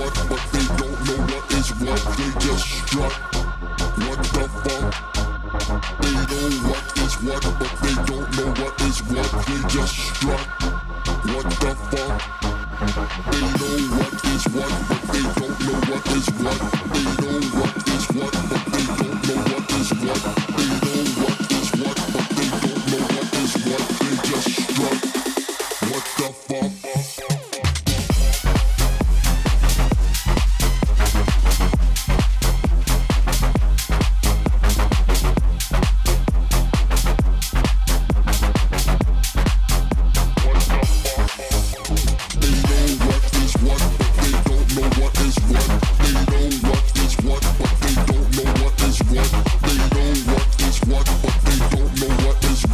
what, but they don't know what is what. They just strut. What the fuck? They know what is what, but they don't know what is what. They just strut. What the fuck? They know what is what, but they don't know what is what. They know what is what, but they don't know what is what. They know